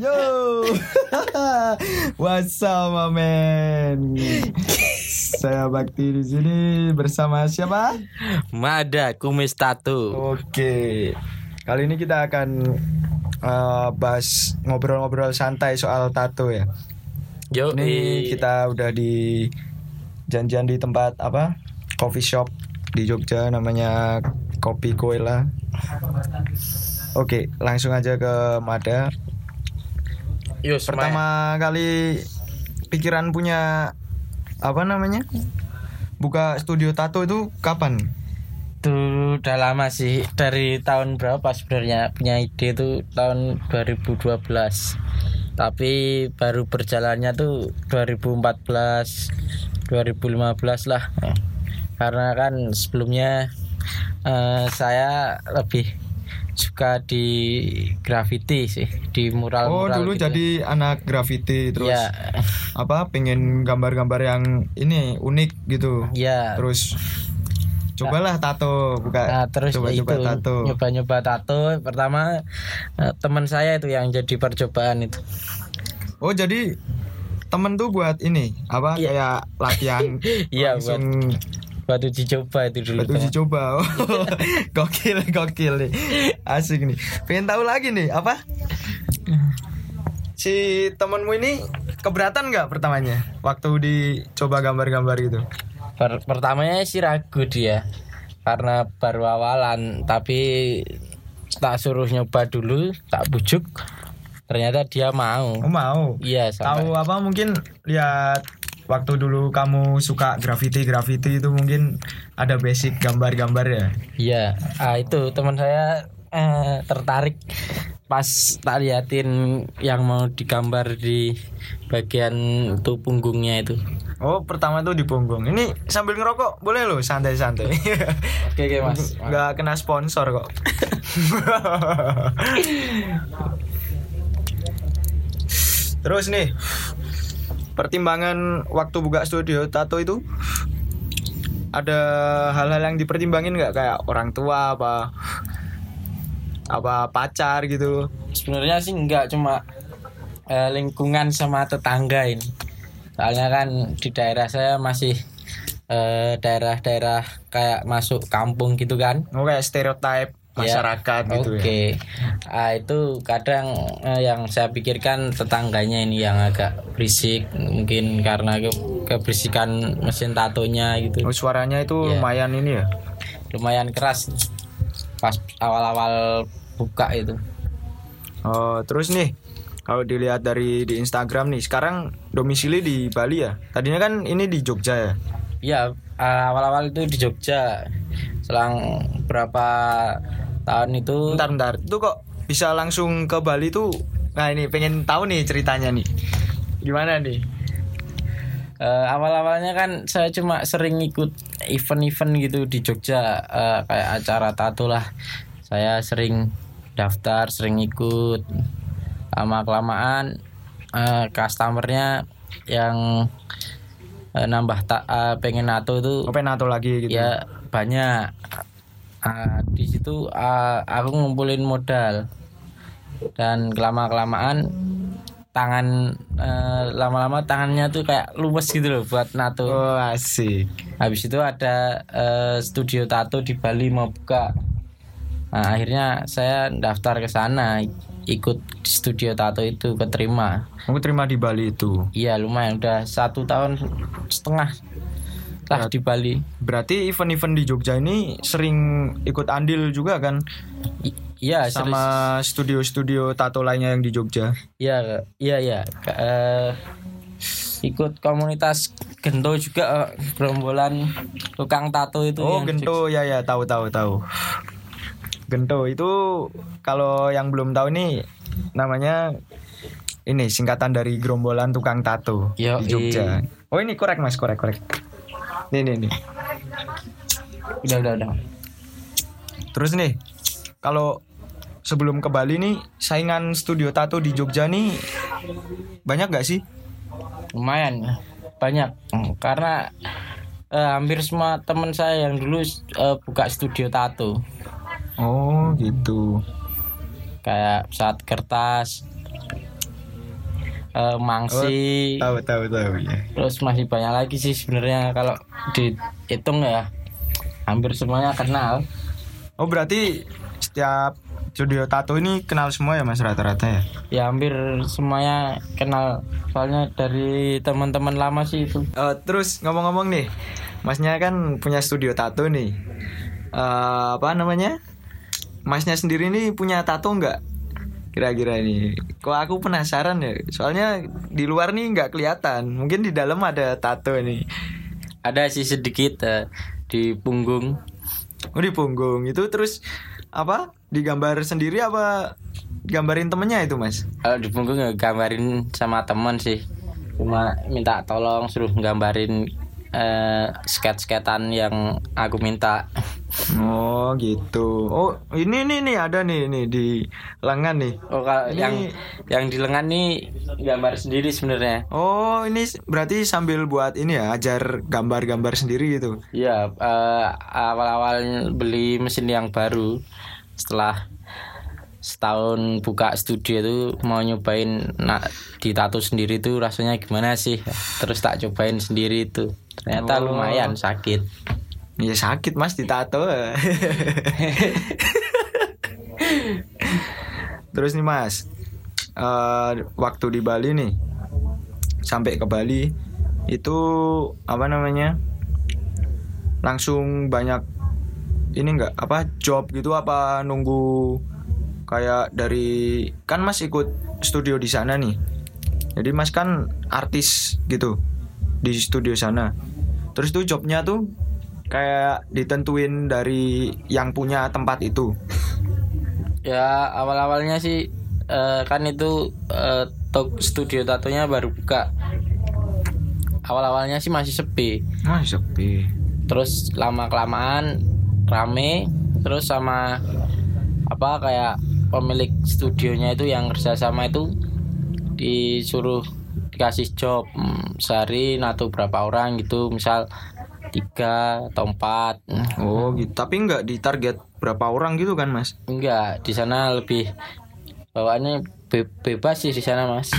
Yo, what's up, my man? Saya Bakti di sini bersama siapa? Mada kumis tato. Oke, kali ini kita akan uh, bahas ngobrol-ngobrol santai soal tato ya. Yo, Ini kita udah di janjian di tempat apa? Coffee shop di Jogja namanya Kopi Koela. Oke, langsung aja ke Mada. Yo, Pertama kali pikiran punya apa namanya? Buka studio tato itu kapan? itu udah lama sih. Dari tahun berapa sebenarnya punya ide itu? Tahun 2012 tapi baru berjalannya tuh 2014 2015 lah. Karena kan sebelumnya eh, saya lebih suka di graffiti sih di mural Oh, mural dulu jadi anak graffiti terus ya apa pengen gambar-gambar yang ini unik gitu. ya Terus cobalah tato buka Nah, terus ya coba-coba itu tato. nyoba-nyoba tato pertama eh, teman saya itu yang jadi percobaan itu Oh, jadi temen tuh buat ini apa Iya. kayak latihan Iya, langsung buat uji coba itu dulu uji coba. Oh, gokil gokil nih. Asik nih. Pengen tahu lagi nih apa? Si temenmu ini keberatan nggak pertamanya waktu dicoba gambar-gambar gitu? Per- pertamanya sih ragu dia karena baru awalan tapi tak suruh nyoba dulu tak bujuk ternyata dia mau Oh mau. iya sampai Tahu apa mungkin lihat waktu dulu kamu suka graffiti graffiti itu mungkin ada basic gambar-gambar ya. iya ah, itu teman saya eh, tertarik pas tak liatin yang mau digambar di bagian tuh punggungnya itu Oh pertama tuh di punggung. Ini sambil ngerokok boleh loh santai-santai. oke oke mas nggak kena sponsor kok. Terus nih pertimbangan waktu buka studio tato itu ada hal-hal yang dipertimbangin nggak? Kayak orang tua apa apa pacar gitu? Sebenarnya sih enggak cuma eh, lingkungan sama tetangga ini. Soalnya kan di daerah saya masih eh, daerah-daerah kayak masuk kampung gitu kan. Oh kayak stereotip masyarakat Ya, gitu oke ya Ah, itu kadang eh, yang saya pikirkan tetangganya ini yang agak berisik mungkin karena ke- keberisikan mesin tatonya gitu oh, suaranya itu Iya. lumayan ini ya lumayan keras pas awal-awal buka itu Oh, terus nih kalau dilihat dari di Instagram nih, sekarang domisili di Bali ya. Tadinya kan ini di Jogja ya. Iya, eh, awal-awal itu di Jogja. Selang berapa tahun itu Bentar bentar, itu kok bisa langsung ke Bali tuh? Nah, ini pengen tahu nih ceritanya nih. Gimana nih? eh, awal-awalnya kan saya cuma sering ikut event-event gitu di Jogja eh, kayak acara tato lah. Saya sering daftar, sering ikut. Lama kelamaan eh, customernya yang eh, nambah tak eh, pengen tato itu Oh, pengen nato lagi gitu. ya banyak Ah, di situ ah, aku ngumpulin modal. Dan kelama kelamaan tangan eh, lama-lama tangannya tuh kayak luwes gitu loh buat nato. Oh, asik. habis itu ada eh, studio tato di Bali mau buka. Nah, akhirnya saya daftar ke sana ikut studio tato itu keterima. Aku terima di Bali itu. iya lumayan. Udah satu tahun setengah lah di Bali Berarti event-event di Jogja ini sering ikut andil juga kan I- iya sama studio-studio tato lainnya yang di Jogja. Iya, iya, iya. Eh, ikut komunitas Gento juga eh, gerombolan tukang tato itu. Oh, Gento ya ya tahu tahu tahu. Gento itu kalau yang belum tahu nih namanya ini singkatan dari gerombolan tukang tato Yoi. di Jogja. Oh ini korek mas korek korek. Nih nih nih. Udah, udah, udah. Terus nih kalau sebelum ke Bali nih saingan studio tato di Jogja nih banyak gak sih? Lumayan banyak Hmm, karena eh, hampir semua teman saya yang dulu eh, buka studio tato Oh gitu. kayak saat kertas eh, Mangsi Tahu tahu tahu ya. terus masih banyak lagi sih sebenarnya kalau dihitung ya hampir semuanya kenal Oh berarti setiap studio tato ini kenal semua ya mas rata-rata ya? ya hampir semuanya kenal soalnya dari teman-teman lama sih itu Eh, terus ngomong-ngomong nih, masnya kan punya studio tato nih. Eh, apa namanya? Masnya sendiri nih punya tato nggak? Kira-kira ini. Kok aku penasaran ya. Soalnya di luar nih nggak kelihatan. Mungkin di dalam ada tato nih. ada sih sedikit eh, di punggung Oh di punggung itu terus apa? Digambar sendiri apa gambarin temennya itu mas? kalau di punggung ya gambarin sama teman sih cuma minta tolong suruh gambarin eh, sketch-sketsan yang aku minta Oh gitu. Oh ini nih nih ada nih nih di lengan nih. oh kalau Ini- yang yang di lengan nih gambar sendiri sebenarnya Oh ini berarti sambil buat ini ya ajar gambar-gambar sendiri gitu. Iya, eh, awal-awal beli mesin yang baru setelah setahun buka studio itu mau nyobain nak ditato sendiri tuh rasanya gimana sih? Terus tak cobain sendiri itu. Ternyata Oh. lumayan sakit. Ya sakit mas ditato. Terus nih mas, eh, waktu di Bali nih, sampai ke Bali itu apa namanya? Langsung banyak ini enggak apa job gitu apa nunggu kayak dari kan mas ikut studio di sana nih. Jadi mas kan artis gitu di studio sana. Terus tuh jobnya tuh kayak ditentuin dari yang punya tempat itu. Ya awal-awalnya sih eh, kan itu eh, tok studio tatonya baru buka. Awal-awalnya sih masih sepi. Mas sepi. terus lama kelamaan rame terus sama apa kayak pemilik studionya itu yang kerjasama itu disuruh dikasih job hmm, sehari nato berapa orang gitu misal tiga atau empat Oh gitu. Tapi nggak ditarget berapa orang gitu kan mas? enggak di sana lebih bawaannya be- bebas sih di sana mas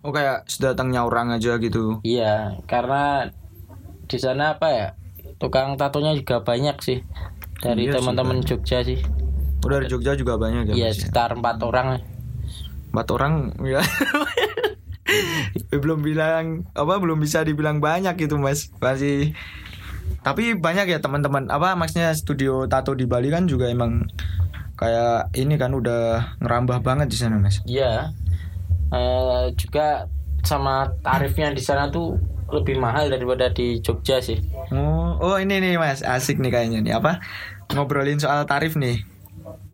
Oh kayak sedatangnya orang aja gitu. iya karena di sana apa ya tukang tatonya juga banyak sih dari Iya teman-teman Jogja sih Oh dari Jogja juga banyak ya Iya ya? sekitar empat orang Empat orang ya. belum bilang apa belum bisa dibilang banyak gitu mas masih tapi banyak ya teman-teman apa maksudnya studio tato di Bali kan juga emang kayak ini kan udah ngerambah banget di sana mas Iya. Eh, juga sama tarifnya di sana tuh lebih mahal daripada di Jogja sih. Oh, oh ini nih Mas, asik nih kayaknya nih apa? Ngobrolin soal tarif nih.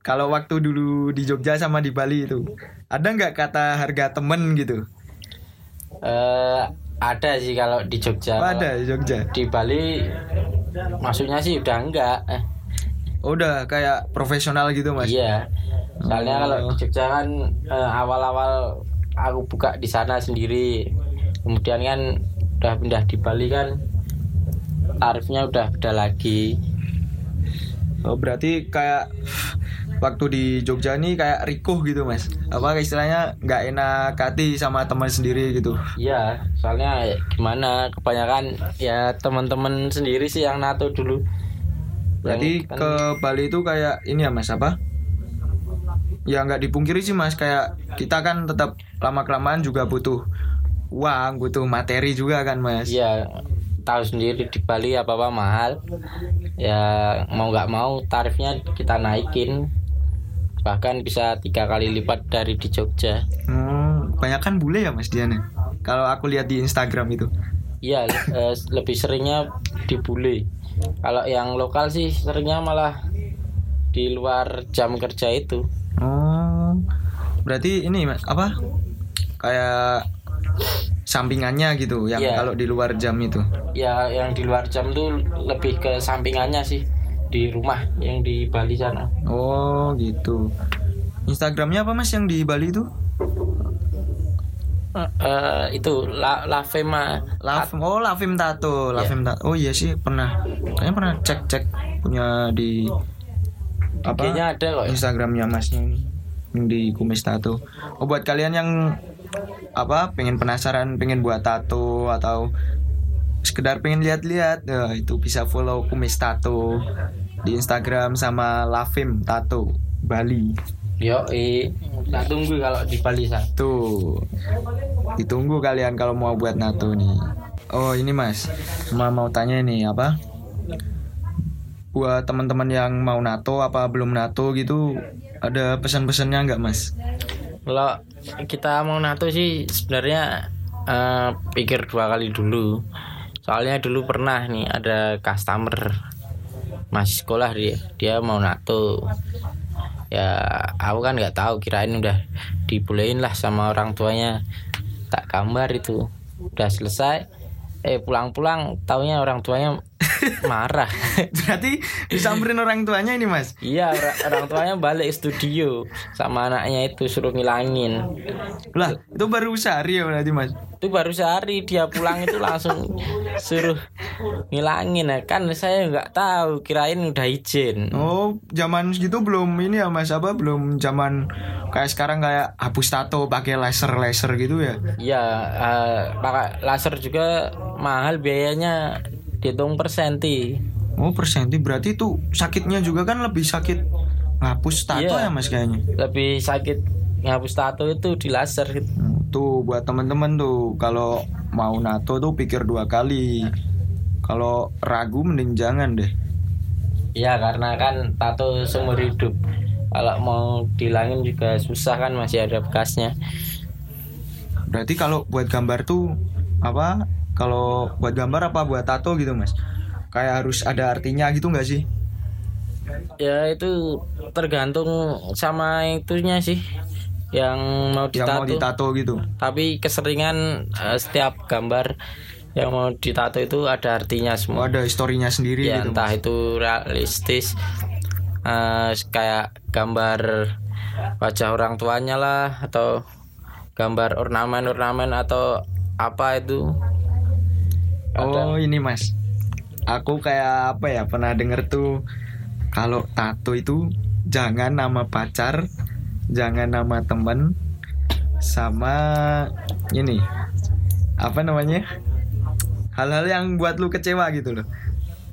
Kalau waktu dulu di Jogja sama di Bali itu, ada nggak kata harga temen gitu? Eh, ada sih kalau di Jogja. Oh, ada di Jogja. Di Bali maksudnya sih udah enggak. Eh, Oh, udah kayak profesional gitu Mas. iya. Soalnya Oh. kalau di Jogja kan eh, awal-awal aku buka di sana sendiri. Kemudian kan udah pindah di Bali kan tarifnya udah beda lagi. Oh, berarti kayak waktu di Jogja nih kayak rikuh gitu Mas. Apa istilahnya nggak enak hati sama teman sendiri gitu. Iya, soalnya ya gimana kebanyakan ya teman-teman sendiri sih yang nato dulu. Berarti Yang kan- ke Bali itu kayak ini ya Mas apa? Ya nggak dipungkiri sih Mas kayak kita kan tetap lama kelamaan juga butuh uang, butuh materi juga kan Mas. Iya, tahu sendiri di Bali apa apa mahal. Ya mau nggak mau tarifnya kita naikin. Bahkan bisa tiga kali lipat dari di Jogja. Hmm, banyak kan bule ya Mas Diana. Kalau aku lihat di Instagram itu. Iya, eh, lebih seringnya di bule. Kalau yang lokal sih seringnya malah di luar jam kerja itu. Oh, berarti ini Mas apa? Kayak sampingannya gitu yang Iya. kalau di luar jam itu. Ya yang di luar jam tuh lebih ke sampingannya sih di rumah yang di Bali sana. Oh, gitu. Instagramnya apa Mas yang di Bali itu? Eh, itu La Lavema Laf, oh Lavim Tato, Lavim Tato. Oh iya sih pernah. Kayaknya pernah cek cek punya di apa IG-nya ada kok. ya? Instagramnya Masnya ini. yang di kumis tato. Oh buat kalian yang apa pengen penasaran pengen buat tato atau sekedar pengen lihat-lihat ya, itu bisa follow kumis tato di Instagram sama Lavim Tato Bali. Yo, eh, tak tunggu kalau di Bali sang. Tuh. Ditunggu kalian kalau mau buat nato nih. Oh, ini Mas. Cuma mau tanya nih apa? Buat teman-teman yang mau nato apa belum nato gitu, ada pesan-pesannya nggak Mas? Kalau kita mau nato sih sebenarnya eh, pikir dua kali dulu. Soalnya dulu pernah nih ada customer masih sekolah dia dia mau nato ya aku kan nggak tahu kirain udah dibolehin lah sama orang tuanya. Tak gambar itu. Udah selesai eh pulang-pulang taunya orang tuanya marah. Berarti disamperin orang tuanya ini Mas. iya orang, orang tuanya balik studio sama anaknya itu suruh ngilangin. Lah, itu baru sehari ya berarti Mas. itu baru sehari dia pulang itu langsung suruh ngilangin ya kan saya nggak tahu kirain udah izin Oh, zaman segitu belum ini ya Mas apa belum zaman kayak sekarang kayak hapus tato pakai laser-laser gitu ya. Iya, eh, pakai laser juga mahal biayanya dihitung per senti. Oh, persenti berarti itu sakitnya juga kan lebih sakit ngapus tato Iya. ya Mas kayaknya. Lebih sakit ngapus tato itu di laser gitu. Tuh buat temen-temen tuh kalau mau nato tuh pikir dua kali. Kalau ragu mending jangan deh. Iya, karena kan tato seumur hidup. Kalau mau dihilangin juga susah kan masih ada bekasnya. Berarti kalau buat gambar tuh apa? Kalau buat gambar apa buat tato gitu mas? Kayak harus ada artinya gitu nggak sih? Ya itu tergantung sama itunya sih yang mau Yang mau ditato. ditato gitu. Tapi keseringan eh, setiap gambar yang mau ditato itu ada artinya Oh, semua. ada historinya sendiri ya gitu. entah Mas. itu realistis eh, kayak gambar wajah orang tuanya lah atau gambar ornamen-ornamen atau apa itu Oh ini mas, aku kayak apa ya pernah denger tuh kalau tato itu jangan nama pacar, jangan nama temen, sama ini apa namanya hal-hal yang buat lu kecewa gitu loh.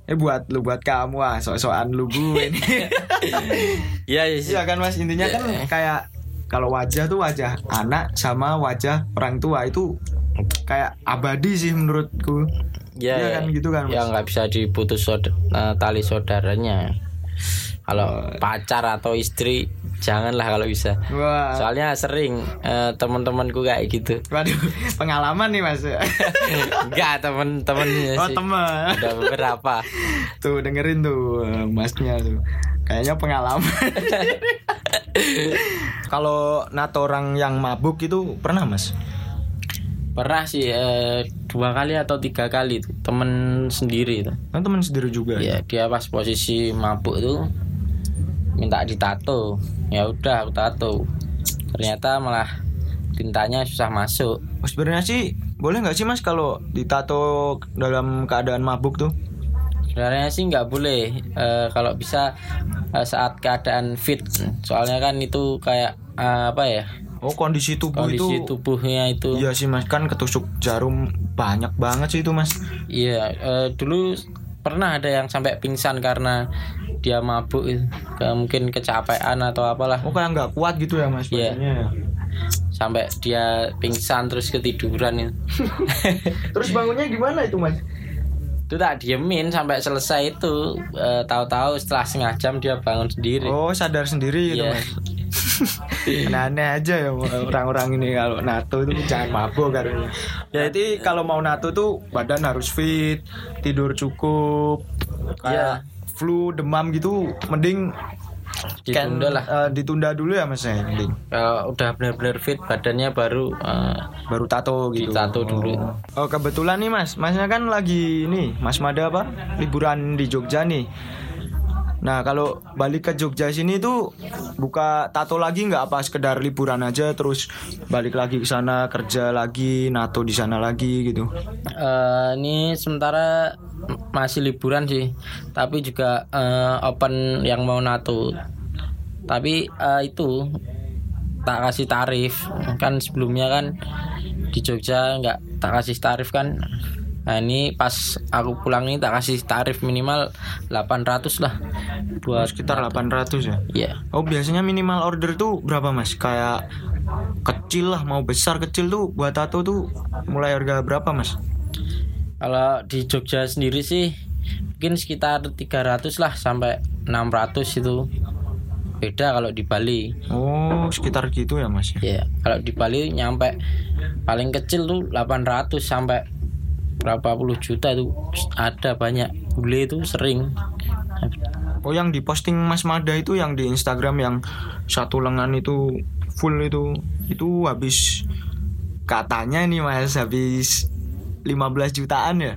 Eh buat lu buat kamu ah sok-sokan lu gue nih. ya ya sih. Iya kan mas intinya kan kayak kalau wajah tuh wajah anak sama wajah orang tua itu kayak abadi sih menurutku. ya, Iya kan, gitu kan, Mas? ya nggak bisa diputus sod- eh, tali saudaranya kalau pacar atau istri janganlah kalau bisa Wah. soalnya sering eh, teman-temanku kayak gitu Waduh, pengalaman nih mas. enggak temen-temennya Oh sih teman. udah beberapa Tuh dengerin tuh eh, masnya tuh. Kayaknya pengalaman. Kalau nato orang yang mabuk itu pernah mas? pernah sih eh, dua kali atau tiga kali tuh temen sendiri tuh Kan teman sendiri juga. ya dia pas posisi mabuk tuh minta ditato ya udah aku tato ternyata malah tintanya susah masuk Oh, sebenarnya sih boleh nggak sih mas kalau ditato dalam keadaan mabuk tuh? sebenarnya sih nggak boleh Eh, kalau bisa eh, saat keadaan fit soalnya kan itu kayak eh, apa ya Oh kondisi tubuh kondisi itu. tubuhnya itu Iya sih mas kan ketusuk jarum banyak banget sih itu mas. Iya, eh, dulu pernah ada yang sampai pingsan karena dia mabuk itu. Ke- mungkin kecapean atau apalah Oh kayak nggak kuat gitu ya mas Iya. badannya. sampai dia pingsan terus ketiduran itu. Terus bangunnya gimana itu mas? itu tak diemin sampai selesai itu Eh, tahu-tahu setelah setengah jam dia bangun sendiri. Oh sadar sendiri gitu Iya. mas. Aneh-aneh aja ya orang-orang ini kalau nato itu jangan mabuk katanya. Jadi kalau mau nato tuh badan harus fit, tidur cukup, kayak flu, demam gitu, mending Ditunda lah. eh, ditunda dulu ya mas ya, mending. Kalau udah benar-benar fit badannya baru eh, Baru tato gitu. Ditato dulu. Oh. oh kebetulan nih mas, masnya kan lagi ini, mas Mada apa? Liburan di Jogja nih. Nah kalau balik ke Jogja sini tuh buka tato lagi nggak apa sekedar liburan aja terus balik lagi ke sana kerja lagi nato di sana lagi gitu. Eh, ini sementara masih liburan sih, tapi juga eh, open yang mau nato. Tapi eh, itu tak kasih tarif kan sebelumnya kan di Jogja nggak tak kasih tarif kan nah ini pas aku pulang ini tak kasih tarif minimal 800 lah buat Sekitar 800 ya. ya Oh biasanya minimal order tuh berapa mas? Kayak kecil lah mau besar kecil tuh buat tato tuh mulai harga berapa mas? kalau di Jogja sendiri sih mungkin sekitar 300 lah sampai 600 itu beda kalau di Bali Oh sekitar gitu ya mas ya. ya kalau di Bali nyampe paling kecil tuh 800 sampai berapa puluh juta itu ada banyak bule itu sering Oh yang diposting Mas Mada itu yang di Instagram yang satu lengan itu full itu itu habis katanya nih Mas habis 15 jutaan ya.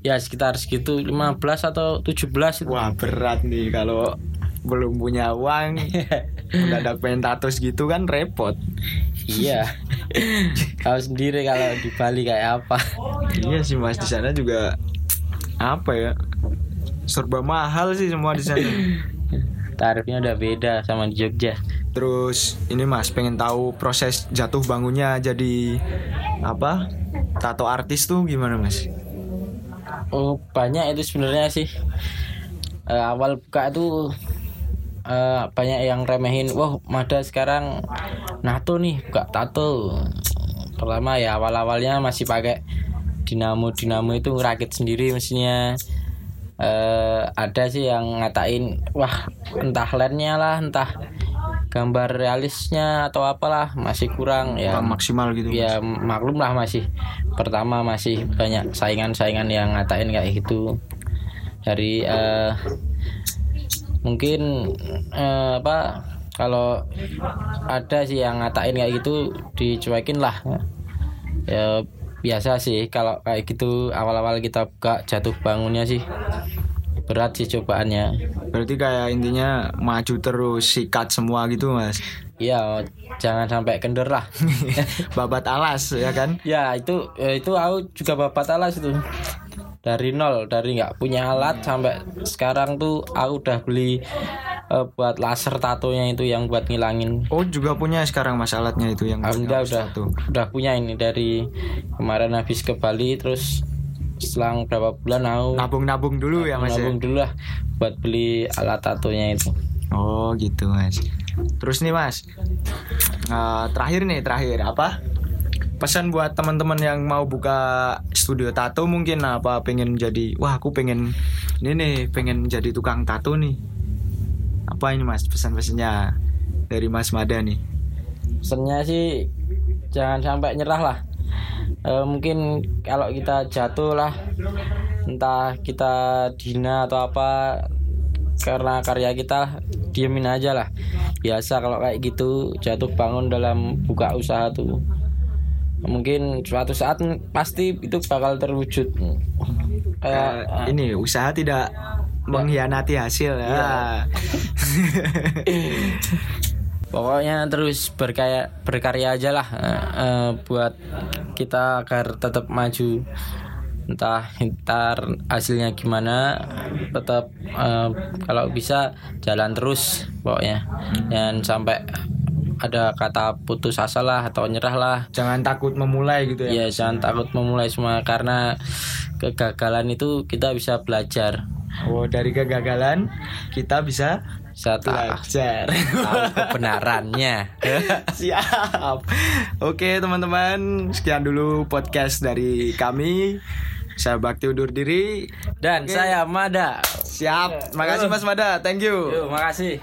ya sekitar segitu 15 atau 17 itu Wah berat nih kalau belum punya uang mendadak pengen tato gitu kan repot. Iya. Tahu sendiri kalau di Bali kayak apa. Iya sih Mas. Di sana juga apa ya? Serba mahal sih semua di sana. tarifnya udah beda sama di Jogja. Terus ini Mas pengen tahu proses jatuh bangunnya jadi apa? Tato artis tuh gimana Mas? oh banyak itu sebenarnya sih. Eh, awal buka itu eh, banyak yang remehin wah Mada sekarang nato nih buka tato. Pertama ya awal awalnya masih pakai dinamo dinamo itu ngerakit sendiri mesinnya eh ada sih yang ngatain wah entah lensnya lah entah gambar realisnya atau apalah masih kurang. Ya maksimal gitu. ya maklum lah masih. Pertama masih banyak saingan-saingan yang ngatain kayak gitu. Dari eh, mungkin eh, apa kalau ada sih yang ngatain kayak gitu dicuekin lah. Ya biasa sih kalau kayak gitu awal-awal kita buka jatuh bangunnya sih. Berat sih cobaannya. Berarti kayak intinya maju terus sikat semua gitu Mas. iya jangan sampai kendor lah. Babat alas ya kan? Ya itu ya, itu aku juga babat alas itu dari nol dari nggak punya alat sampai sekarang tuh aku udah beli eh, buat laser tatonya itu yang buat ngilangin Oh juga punya sekarang mas alatnya itu yang Alhamdulillah ngapus udah tato. udah punya ini dari kemarin habis ke Bali terus selang berapa bulan aku Nabung-nabung dulu ya mas ya? nabung dulu lah buat beli alat tatonya itu Oh gitu mas. Terus nih mas, eh, terakhir nih terakhir apa? Pesan buat teman-teman yang mau buka studio tato mungkin apa pengen jadi wah aku pengen ini nih pengen jadi tukang tato nih. Apa ini mas pesan-pesannya dari Mas Mada nih? pesennya sih jangan sampai nyerah lah Eh, mungkin kalau kita jatuh lah entah kita dina atau apa karena karya kita diemin aja lah biasa kalau kayak gitu jatuh bangun dalam buka usaha tuh mungkin suatu saat pasti itu bakal terwujud. Kayak Eh, ini usaha tidak mengkhianati hasil ya. pokoknya terus berkarya berkarya aja lah eh, eh, buat kita agar tetap maju. Entah ntar hasilnya gimana tetap eh, kalau bisa jalan terus pokoknya. Dan sampai ada kata putus asa lah atau nyerah lah Jangan takut memulai gitu ya. ya jangan takut memulai semua karena kegagalan itu kita bisa belajar Oh dari kegagalan kita bisa bisa belajar. tahu kebenarannya Siap. Oke teman-teman, sekian dulu podcast dari kami. Saya Bakti undur diri. dan saya Mada Siap. Makasih Mas Mada. Thank you. Yuk, makasih.